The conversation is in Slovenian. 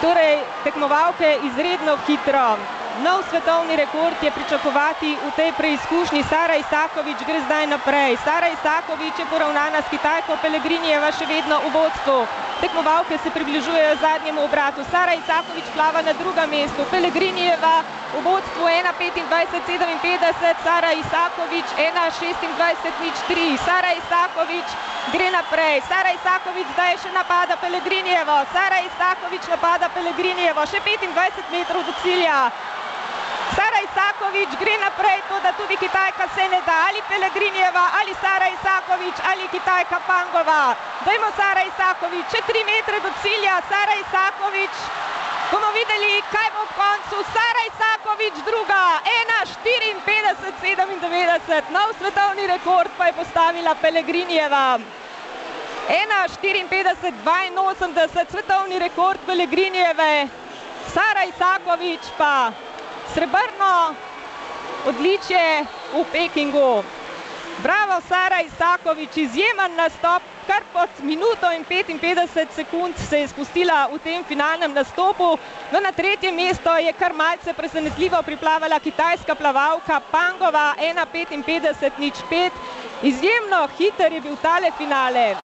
Torej, tekmovalke izredno hitro. Nov svetovni rekord je pričakovati v tej preizkušnji. Sara Isakovič gre zdaj naprej. Sara Isakovič je poravnana s Kitajko, Pelegrinijeva še vedno v vodstvu. Tekmovalke se približujejo zadnjemu obratu. Sara Isakovič plava na drugem mestu. Pelegrinijeva v vodstvu 1.25.57, Sara Isakovič 1.26.03. Sara Isakovič gre naprej. Sara Isakovič zdaj še napada Pelegrinjevo. Sara Isakovič napada Pelegrinjevo. Še 25 metrov do cilja. Sara Isakovič gre naprej, to da tudi Kitajka se ne da, ali Pelegrinjeva, ali Sara Isakovič, ali Kitajka Pangova. Dajmo Sara Isakovič, še tri metre do cilja, Sara Isakovič. Bomo videli, kaj bo v koncu. Sara Isakovič druga, 1.54.97, nov svetovni rekord pa je postavila Pelegrinjeva. 1.54.82, svetovni rekord Pelegrinjeve. Sara Isakovič pa srebrno odličje v Pekingu. Bravo, Sara Isakovič, izjemen nastop, kar pod minuto in 55 sekund se je spustila v tem finalnem nastopu. No, na tretje mesto je kar malce presenetljivo priplavala kitajska plavalka Pangova, 1.55.05. Izjemno hiter je bil tale finale.